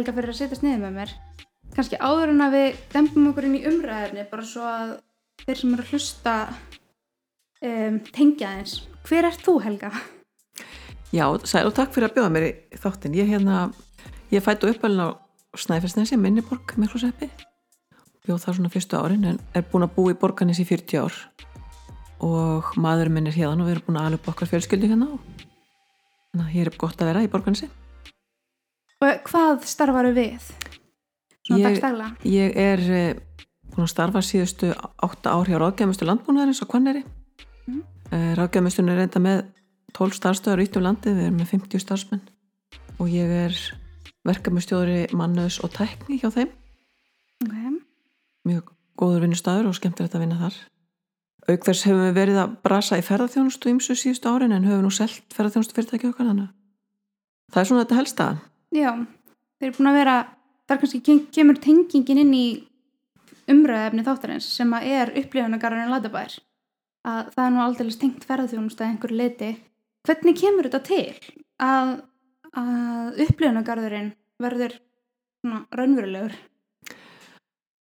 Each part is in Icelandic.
Helga fyrir að setjast niður með mér. Kannski áður en að við dempum okkur inn í umræðinni bara svo að þeir sem eru að hlusta um, tengja þeins hver er þú Helga? Já, sæl og takk fyrir að bjóða mér í þáttin ég, hérna, ég fættu uppalinn á Snæfellsnesi, Minniborg, Mikluseppi bjóð það svona fyrstu árin en er búin að búa í borganis í 40 ár. Og maður minn er hérna og við erum búin að alveg okkar fjölskyldu hérna. Þannig að hér er gott að vera í borganisi Og hvað starfaru við? Svona dagstæla? Ég er eh, búin að starfa síðustu 8 ár hjá ráðgæmustu landbúnaðarins á Hvanneri Mm. mm. Ráðgæmustun er reynda með 12 starfstöðar út um landið, við erum með 50 starfsmenn og ég er verkefnustjóri mannus og tækni hjá þeim Okay. mjög góður vinnustæður og skemmtilegt að vinna þar auk þess hefum við verið að brasa í ferðarþjónustu ímsu síðustu árin en höfum nú selt ferðarþjónustu fyrirtæki okkar að það er svona þetta helsta Já, þeir eru búin að vera þar kannski kem- kemur tengingin inn í umræðefni þáttarins sem að er upplifunagarðurinn Latabær að það er nú aldrei tengt ferðarþjónustu að einhverju leiti hvernig kemur þetta til að, að upplifunagarðurinn verður svona raunverulegur?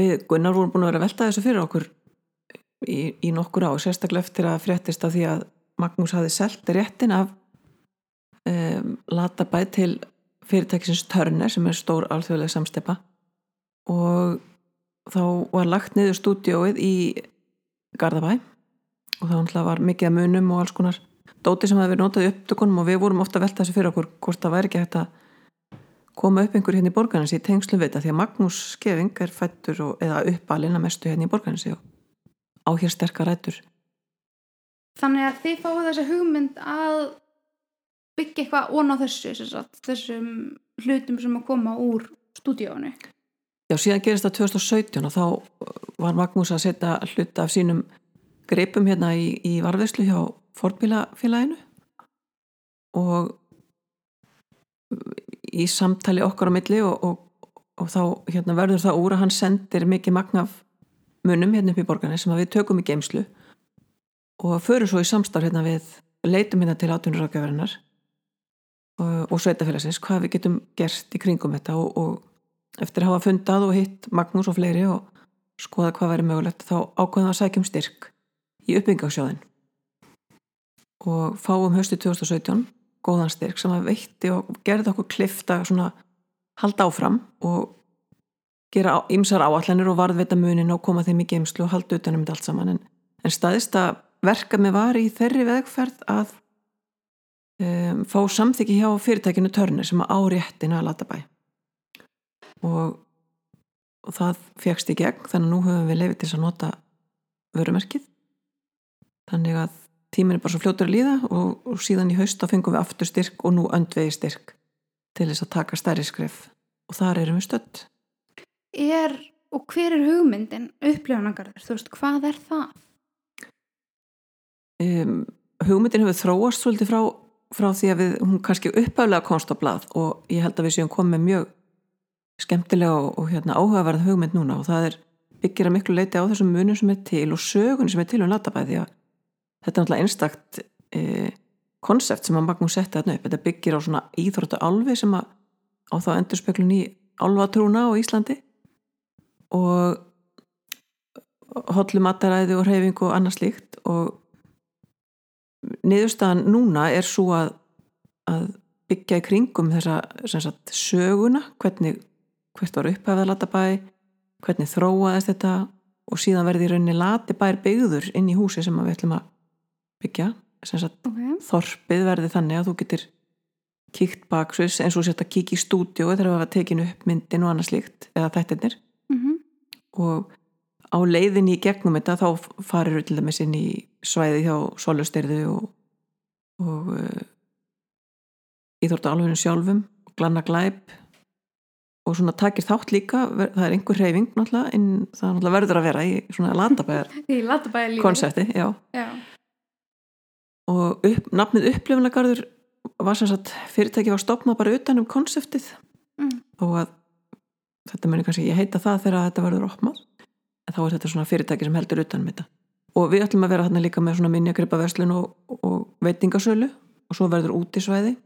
Við Gunnar vorum búin að vera að velta þessu fyrir okkur í, í nokkur á, sérstaklega eftir að fréttist af því að Magnús hafi selt réttin af um, latabæ til fyrirtækisins Törner sem er stór alþjóðlega samstepa. Og þá var lagt niður stúdióið í Garðabæ. Og þá var mikið að munum og alls konar. Dóti sem hafi verið notað í upptökunum og við vorum ofta að velta þessu fyrir okkur hvort það væri ekki hægt að koma upp einhver hérna í borgarnasi í tengslu við þetta. Því að Magnús Skeving er fættur og, eða uppalinn að mestu hérna í borgarnasi og á hér sterkar rættur Þannig að þið fáið þessa hugmynd að byggja eitthvað ón á þessu sagt, þessum hlutum sem að koma úr stúdíónu Já, síðan gerist það 2017 og þá var Magnús að setja hluta af sínum greipum hérna í, í varðveislu hjá Fordbílafélaginu og í samtali okkar á milli og, og, og þá hérna, verður það úr að hann sendir mikið magna af munum hérna upp í borgarni sem við tökum í geimslu og förum svo í samstarf hérna við leitum hérna til átjónurrákjafarinnar og, sveitafélagsins hvað við getum gert í kringum þetta og, og eftir að hafa fundað og hitt Magnús og fleiri og skoða hvað væri mögulegt þá ákveðum að sækjum styrk í uppbyggingasjóðin og fáum höstu 2017 góðan styrk sem að veitti og gerði okkur klifta svona halda áfram og gera ymsar áallanir og varðveita munin og koma þeim í geimslu og halda utanum þetta allt saman. En, en staðist að verka með var í þeirri vegferð að um, fá samþyggi hjá fyrirtækinu Törnir sem að áréttina að lata bæ. Og, og það fegst í gegn þannig að nú höfum við lefið til að nota vörumerkið. Þannig að tíminn er bara svo fljótur að líða og, og síðan í haust þá fengum við aftur styrk og nú öndvegi styrk til þess að taka stærri skref. Og þar erum við stödd. Er, og hver er hugmyndin upplifunagarður, þú veist, hvað er það? um, hugmyndin hefur þróast svolítið frá, frá því að við, hún kannski uppaflega komst á blað og ég held að við séum komið mjög skemmtilega og, og hérna, áhugaverð hugmynd núna og það er byggir að miklu leiti á þessum munum sem er til og sögun sem er til um latabæði þetta er náttúrulega einstakt konsept sem að Magnús setti þarna upp. Þetta byggir á svona íþróttu álfi sem að á þá endurspeklun í álvatrúna á Íslandi og hollumataræði og reyfing og annað slíkt og niðurstaðan núna er svo að, að byggja í kringum þessa sagt, söguna hvernig hvert var upphafða latabæ hvernig þróaðist þetta og síðan verði í rauninni latibær byggður inn í húsi sem við ætlum að byggja. Sagt, Okay. þorpið verði þannig að þú getur kíkt baksvis eins og sett að kíkja í stúdíu þegar við hafa tekinu upp myndin og annað slíkt eða þættirnir. Mm og á leiðinni í gegnum þetta þá farir til dæmis inn í svæði hjá solustyrðu og, og uh, íþórta alveginu sjálfum glanna glæp og svona takir þátt líka það er einhver reyfing náttúrulega en það náttúrulega verður að vera í svona landabæðar konsepti, já Já. og upp, nafnið upplifunagarður var sem sagt fyrirtæki var stopnað bara utan um konseptið Mm. og að þetta muni kannski ég heita það þegar þetta verður opnað þá er þetta svona fyrirtæki sem heldur utan um þetta. Og við ætlum að vera þarna líka með svona minjagripa verslun og, og veitingasölu og svo verður útisvæði.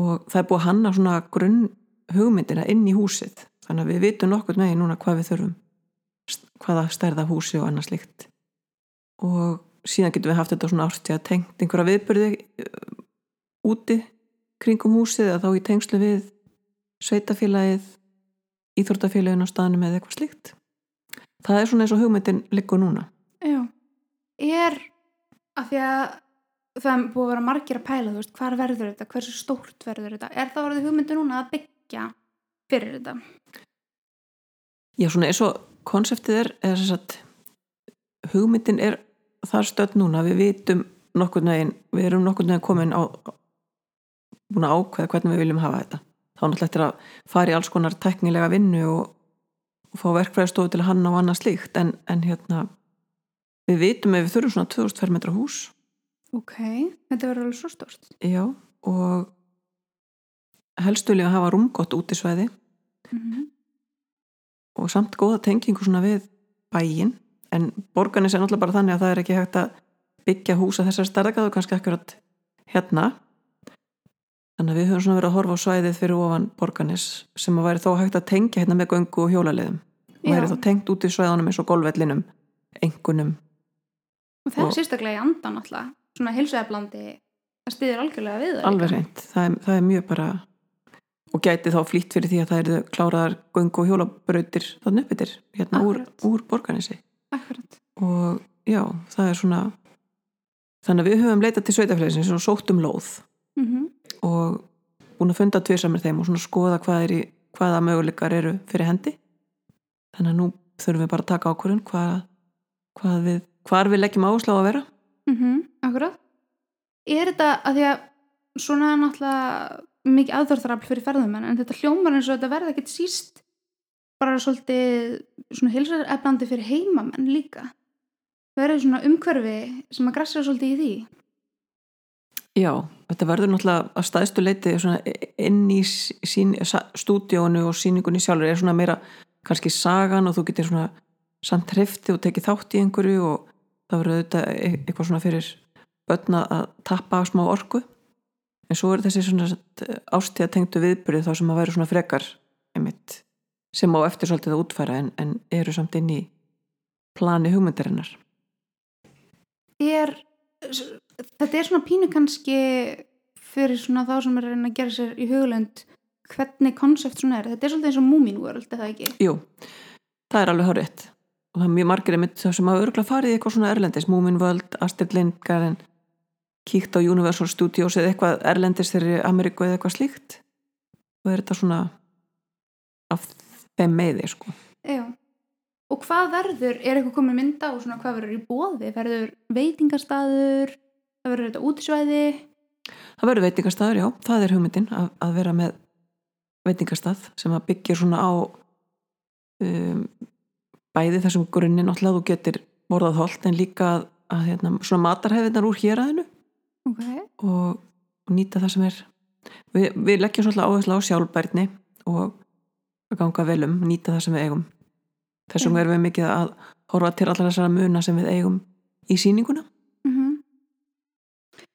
Og það er búið að hanna svona grunn hugmyndina inn í húsið. Þannig að við vitum nokkur neginn núna hvað við þurfum hvaða stærða húsi og annars líkt og síðan getum við haft þetta svona árstíð að tengt einhverja viðbyrði uh, úti kringum húsið eða þá í tengslu við sveitafélagið íþórtafélagin á staðnum eða eitthvað slíkt það er svona eins og hugmyndin liggur núna. Já, er af því að það er búið að vera margir að pæla, þú veist, hvar verður þetta, hversu stórt verður þetta, er það orðið hugmyndi núna að byggja fyrir þetta? Já, svona eins og konseptið er, er sagt, hugmyndin er þar stöld núna, við vitum nokkur neginn, við erum nokkur neginn komin á búin að ákveða hvernig við viljum hafa þetta. Þá náttúrulega eftir að fara í alls konar teknilega vinnu og fá verkfræðistofu til að hanna og annað slíkt en, en hérna við vitum ef við þurfum svona 2000 fermetra hús. Ok, þetta verður alveg svo stort Já, og helstu vilja hafa rúmgott út í sveiði mm -hmm. og samt góða tengingu svona við bæin en borganis er náttúrulega bara þannig að það er ekki hægt að byggja húsa þessar starðgæðu kannski akkurat hérna þannig að við höfum svona verið að horfa á svæðið fyrir ofan borganis sem að væri þó hægt að tengja hérna með göngu og hjólaliðum. Og væri þá tengt út í svæðunum eins og golvellinum engunum. Og það er sérstaklega í andan alltaf svona hilsueflandi það stýðir algjörlega við það alveg reynd, það er, það er mjög bara og gæti þá flýtt fyrir því að það eru kláraðar göngu og hjólabrautir þannig uppbyttir hérna úr, úr borganessi Akkurat. og já, það er svona þannig að við höfum leitað til sveitafélagsins og sótt um lóð mm -hmm. og búin að funda tvirsamir þeim og svona skoða hvað er í, hvaða möguleikar eru fyrir hendi þannig að nú þurfum við bara að taka ákvörðun hvað, hvað við, hvar við leggjum áslá að vera mm -hmm. Akkurat Er þetta að því að svona náttúrulega mikið aðþórþarafl fyrir ferðumenn en þetta hljómar eins og þetta verða ekkert síst bara svolítið svona hilsareflandi fyrir heimamenn líka er svona umhverfi sem að græsra svolítið í því Já, þetta verður náttúrulega að staðstu leiti inn í sín, stúdíónu og síningunni sjálfur. Er svona meira kannski sagan og þú getur svona samt hrefti og tekið þátt í einhverju og það verður auðvitað e-, eitthvað svona fyrir börna að tappa smá orku. En svo er þessi svona ástíða tengtu viðbyrði þá sem að væri svona frekar einmitt, sem á eftir svolítið að útfæra en, en eru samt inn í plani hugmyndarinnar. Er þetta er svona pínu kannski fyrir svona þá sem er að gera sér í hugulönd hvernig konsept svona er, þetta er svolítið eins og Moomin World, er það ekki? Jú, það er alveg horrið og það er mjög margir einmitt það sem hafa örgulega farið í eitthvað svona erlendis Moomin World, Astrid Lindgren kíkt á Universal Studios eða eitthvað erlendis þegar Ameríku eða eitthvað slíkt. Og er þetta svona af þeim meði sko. Já. Og hvað verður, er eitthvað komið mynda og svona hvað verður í bóði? Verður veitingarstaður, það verður þetta útisvæði? Það verður veitingarstaður, já, það er hugmyndin að, að vera með veitingarstað sem að byggja svona á um, bæði þessum grunnin náttúrulega þú getur borðað hold en líka að, að hérna, svona matarhæfinar úr hér aðinu okay. og, og nýta það sem er við, við leggjum svolítið áherslu á sjálfbærni og ganga velum, nýta það sem við eigum þessum erum við mikið að horfa til allar þessara muna sem við eigum í síninguna.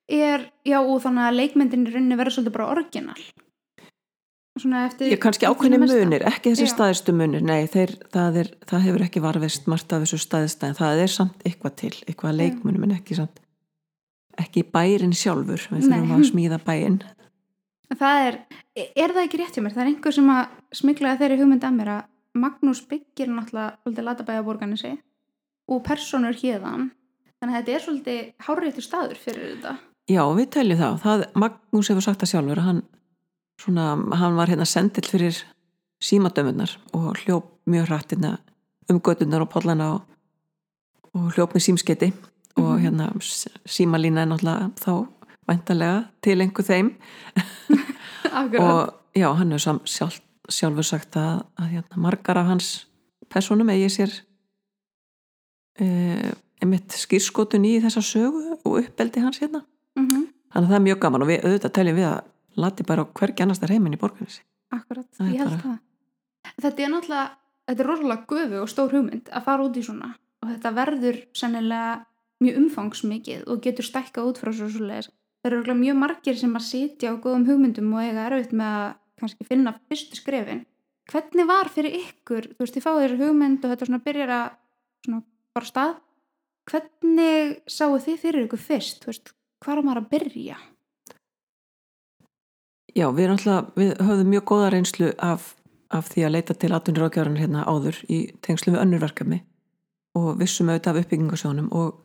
Er, já og þannig að leikmyndin í rauninni verður svolítið bara orginal. Svona eftir Ég kannski ákveðni munir, ekki þessi staðistu munir nei, þeir, það, er, það hefur ekki varfist margt af þessu staðistæðin, það er samt eitthvað til, eitthvað leikmunum en ekki samt ekki bærin sjálfur við þurfum að smíða bæin Það er, er það ekki rétt hjá mér? Það er einhver sem að smiglaði þeirri hugmynd að mér að Magnús byggir náttúrulega svolítið latabæjaborgarni sig og personur hérðan þannig að þetta er svolítið háréttur staður fyrir þetta Já, við teljum það, það Magnús hefur sagt það sjálfur hann, svona, hann var hérna sendill fyrir símadöfunnar og hljóp mjög hrætt hérna um gödunar og podlana og, og hljóp með símskeiti mm -hmm. og hérna símalína er náttúrulega þá væntalega til einhver þeim og já, hann hefur sjálf sjálfur sagt að, að hérna, margar af hans personum eigi sér e, einmitt skýrskotun í þessa sögu og uppeldi hans hérna. Þannig að það er mjög gaman og við auðvitað teljum við að lati bara á hvergi annars þar heiminn í borgarinsi Akkurat, ég held bara... það. Þetta er náttúrulega, þetta er rosalega göfu og stór hugmynd að fara út í svona og þetta verður sennilega mjög umfangsmikið og getur stækkað út frá svo svo leiðis það eru mjög margir sem að sitja á góðum hugmyndum og eiga erfitt með að kannski finna fyrstu skrefin. Hvernig var fyrir ykkur þú veist, þið fáið þessu hugmynd og þetta svona byrjar að svona bara stað. Hvernig sáu þið fyrir ykkur fyrst þú veist, hvað er maður að byrja Já, við, við höfðum mjög góða reynslu af, af því að leita til atvinnurákjárun hérna áður í tengslu við önnurverkefni og vissum auðvitað af uppbyggingasjónum og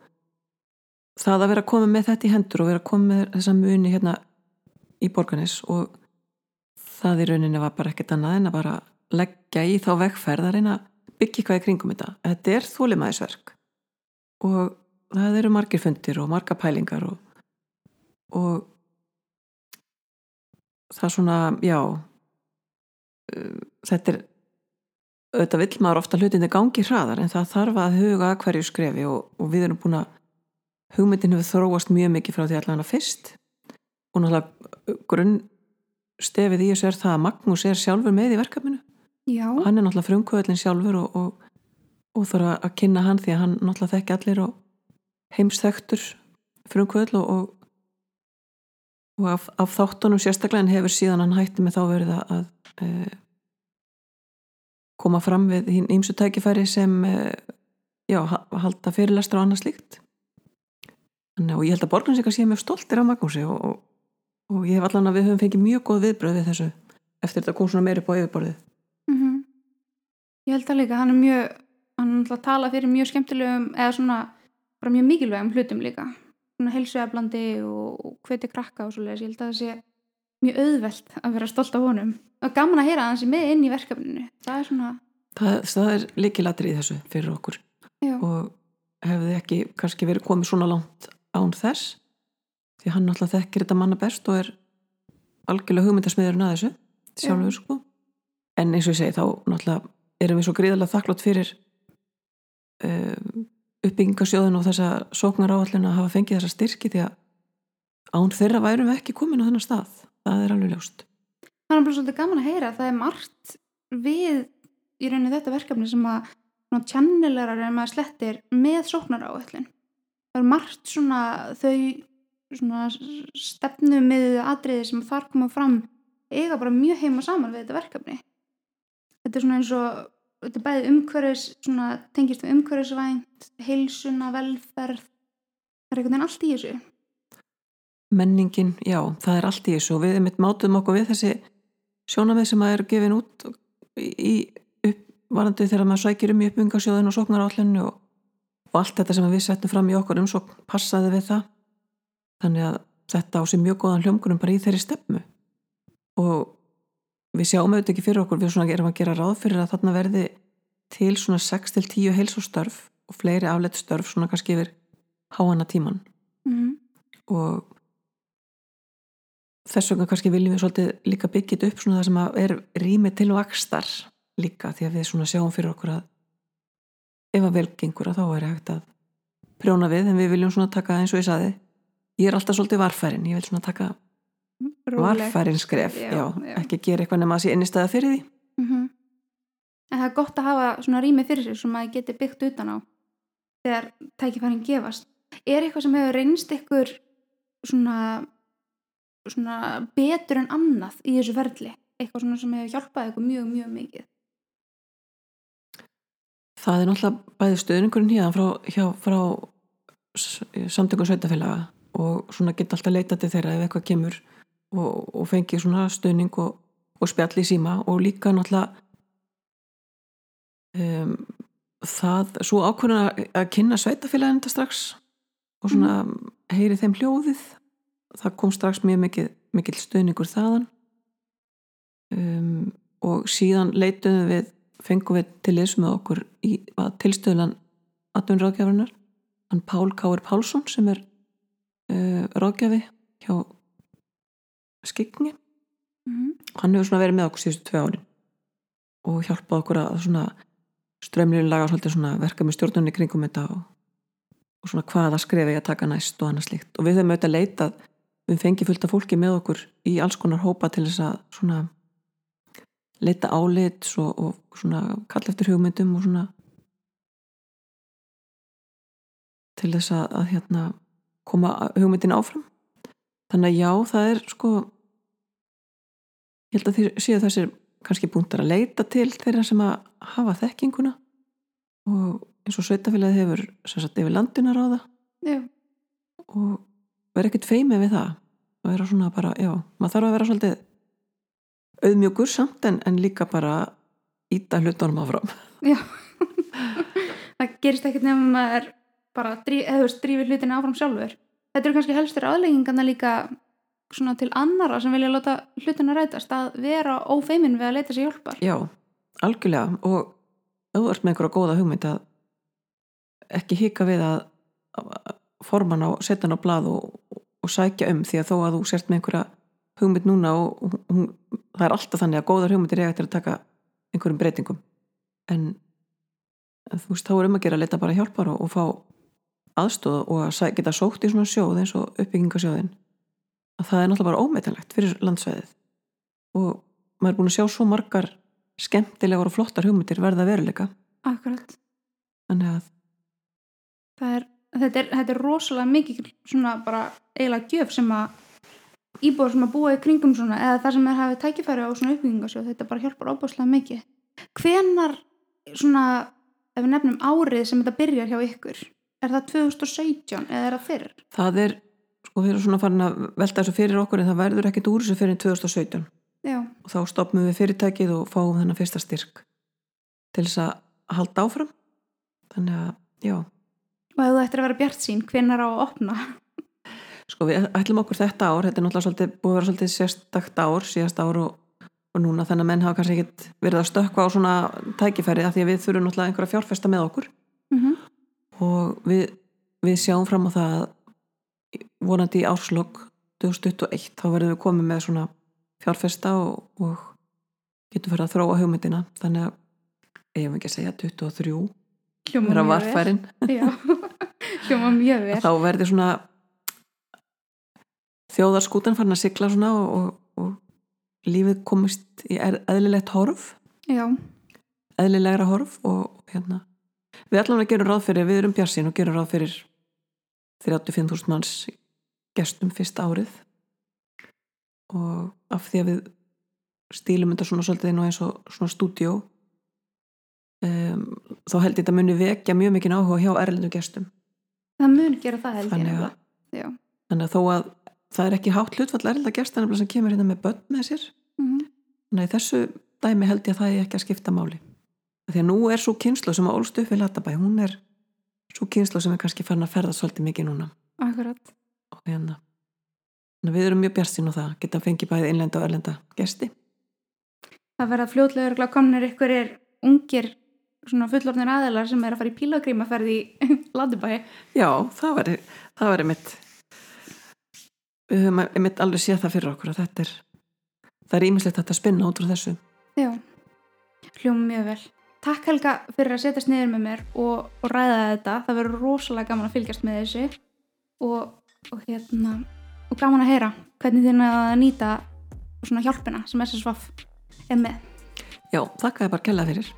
það að vera að koma með þetta í hendur og vera að koma með þessa muni hérna í borganis og það í rauninni var bara ekkert annað en að bara leggja í þá vegferð að reyna að byggja eitthvað í kringum þetta. Þetta er þólimæðisverk og það eru margir fundir og marga pælingar og, og það er svona, já þetta er auðvitað vill maður ofta hlutinni gangi hraðar en það þarf að huga að hverju skrefi og, og við erum búin að hugmyndin hefur þróast mjög mikið frá því allavega fyrst og náttúrulega grunnstefið í þessu er það að Magnús er sjálfur með í verkefninu Já. hann er náttúrulega frumkvöðlinn sjálfur og, og, og þarf að kynna hann því að hann náttúrulega þekki allir og heimsþögtur frumkvöðl og, og af, af þáttunum sérstaklega en hefur síðan hann hætti með þá verið að, e, koma fram við hinn ímsu tækifæri sem e, já, halda fyrirlestur og annað slíkt. Þannig, og ég held að borgarnsleika sé mjög stoltir á Magnúsi og, og, og ég hef allan að við höfum fengið mjög góð viðbröð við þessu eftir þetta kom svona meiri på yfirborðið. Mm -hmm. Ég held að líka hann er mjög hann er að tala fyrir mjög skemmtilegum eða svona mjög mikilvægum hlutum líka svona helsueflandi og, hveti krakka og svoleiðis, ég held að það sé mjög auðvelt að vera stolt af honum. Og gaman að heyra að hann sé með inn í verkefninu. Það er svona Það, það er líkilatri í þessu fyrir okkur. Já. og hefði ekki kannski verið komið svona langt án þess því hann náttúrulega þekkir þetta manna best og er algjörlega hugmyndasmiðurinn að þessu sjálfur sko. En eins og ég segi þá náttúrulega erum við svo gríðarlega þakklátt fyrir um, uppbyggingasjóðun og þessa sóknar áallin að hafa fengið þessa styrki því að án þeirra værum við ekki komin á þennan stað. Það er alveg ljóst. Það er bara svolítið gaman að heyra að það er margt við í rauninni þetta verkefni sem að tjannilegar en maður slettir með sóknar áallin það er margt svona þau svona stefnum með atriði sem þar koma fram eiga bara mjög heima saman við þetta verkefni. Þetta er svona eins og þetta er bæðið umhverfis svona tengist við umhverfisvænt heilsuna, velferð það er einhvern veginn allt í þessu? Menningin, já, það er allt í þessu og við mitt mátum okkur við þessi sjónamið sem að eru gefin út í uppvarandi þegar maður sækir um í uppbyggingasjóðin og sóknar áallinu og og allt þetta sem við settum fram í okkur um svo passaði við það. Þannig að þetta á sér mjög góðan hljómgrunum bara í þeirri stefnu. Og við sjáum auðvitað ekki fyrir okkur við svona erum að gera ráð fyrir að þarna verði til svona 6-10 heilsustörf og fleiri afleitt störf svona kannski yfir háana tíman mm -hmm. og þess vegna kannski viljum við svolítið líka byggjit upp svona það sem er rými til vakstar líka því að við svona sjáum fyrir okkur að ef að velgengur að þá er hægt að prjóna við en við viljum svona taka eins og ég saði ég er alltaf svolítið varfærin ég vil svona taka varfærin skref já, já, ekki gera eitthvað nema að sé einnigstæða fyrir því. Mm -hmm. en það er gott að hafa svona rými fyrir sig sem að það geti byggt utan á þegar tækifærin gefast. Er eitthvað sem hefur reynst ykkur svona, svona betur en annað í þessu ferli? Eitthvað sem hefur hjálpað ykkur mjög mjög mikið? Það er náttúrulega bæði stöðningurinn hérna frá, hjá, frá samtökum sveitafélaga og svona geta alltaf leita til þeirra ef eitthvað kemur og, og fengi svona stöðning og, og spjall í síma og líka náttúrulega um, það svo ákveðin að kynna sveitafélagin þetta strax og svona mm. heyri þeim hljóðið það kom strax mjög mikil, mikil stöðningur þaðan um, og síðan leituðum við fengum við til þess með okkur í tilstöðlan atvinnráðgjafarinnar hann Pál Káur Pálsson sem er uh, ráðgjafi hjá skikni mm -hmm. hann hefur svona verið með okkur síðustu tvei ári og hjálpað okkur að svona strömlinu laga svona verka með stjórnunni kringum þetta og, og svona hvaða skrefi ég að taka næst og annað slíkt. Og við höfum auðvitað leitað við fengið fullt af fólki með okkur í alls konar hópa til þess að svona leita álit og, og svona kalla eftir hugmyndum og svona til þess að, að hérna koma hugmyndin áfram. Þannig að já, það er sko ég held að þið séu þessir kannski búntar að leita til þeirra sem að hafa þekkinguna. Og eins og sveitafélagið hefur sagt yfir landina ráða. Já, og vera ekkert feimið við það. Og vera svona bara, já, maður þarf að vera svolítið auðmjögur samt en, en líka bara íta hlutunum áfram. Já. Það gerist ekkert nefnum að maður bara veist, drífið hlutin áfram sjálfur. Þetta eru kannski helstur aðleggingarna líka svona til annara sem vilja láta hlutina rætast að vera ófeimin við að leita sér hjálpar. Já, algjörlega. Og þú ert með einhverja góða hugmynd að ekki hika við að forman á, setja hann á blað og, og sækja um því að þó að þú sért með einhverja hugmynd núna og hún, það er alltaf þannig að góðar hugmyndir er eftir að taka einhverjum breytingum. En þú veist, þá er um að gera að leta bara hjálpar og, og fá aðstóð og að geta sótt í svona sjóð eins og uppbyggingasjóðin að það er náttúrulega bara ómetanlegt fyrir landsvæðið. Og maður er búin að sjá svo margar skemmtilegar og flottar hugmyndir verða veruleika. Akkurat. Þannig að er, þetta, er, þetta er rosalega mikið svona bara eiginlega gjöf sem að íbúður sem að búa í kringum svona eða það sem er hafið tækifæri á svona uppbyggingasjóð þetta bara hjálpar óbúslega mikið. Hvenar svona ef við nefnum árið sem þetta byrjar hjá ykkur er það 2017 eða er það fyrr? það er, sko við erum svona farin að velta þessu fyrir okkur en það verður ekkit úr þessu fyrir 2017 Já, og þá stopnum við fyrirtækið og fáum þennan fyrsta styrk til þess að halda áfram. Þannig að, já. Og ef þú ættir að vera bjart sín hvenar á að opna? sko við ætlum okkur þetta ár. Þetta er náttúrulega svolítið, búið að vera svolítið sérstakt ár síðast ár og, og núna. Þannig að menn hafa kannski ekkit verið að stökkva á svona tækifæri af því að við þurfum náttúrulega einhverja fjárfesta með okkur. Mm og við, við sjáum fram á það að vonandi í árslokk 2021 þá verðum við komið með svona fjárfesta og, og getum fyrir að þróa hugmyndina. Þannig að eigum við ekki að segja 23 Hljóma mjög Já, hljóma mjög vel. Þá verður svona þjóðarskútan farin að sigla svona og, og, og lífið komist í eðlilegt horf. Já, eðlilegra horf og hérna. Við allan að gerum ráð fyrir, við erum bjarsin og gerum ráð fyrir 35.000 manns gestum fyrsta árið. Og af því að við stílum þetta svona svolítið eins og svona stúdíó um, þá held ég þetta muni vekja mjög mikið áhuga hjá erlendum gestum. Það mun gera það held ég Þannig að- þannig að þó að það er ekki hátt hlutfall erlenda gesta sem kemur hérna með börn með sér mhm, þannig að þessu dæmi held ég að það er ekki að skipta máli. Því að nú er svo kynslu sem að ólst upp við Latabæ hún er svo kynslu sem er kannski farin að ferða svolítið mikið núna. Akkurat. Og hérna. Við erum mjög bjartsin á það geta fengið bæði innlenda og erlenda gesti. Það verða fljótlega örgulega komnir ykkur er ungir svona fullorðnir aðilar sem er að fara í pílagrímaferð í Ladubæi já, það væri, það væri mitt við höfum mitt alveg séð það fyrir okkur þetta er það er ímislegt að spinna út frá þessu. Já, hljóma mjög vel Takk Helga fyrir að setjast niður með mér og, og ræða þetta. Það verður rosalega gaman að fylgjast með þessu. Og, og hérna og gaman að heyra hvernig þín að nýta svona hjálpina sem SSVAF er með. Já, þakka þér bara kella fyrir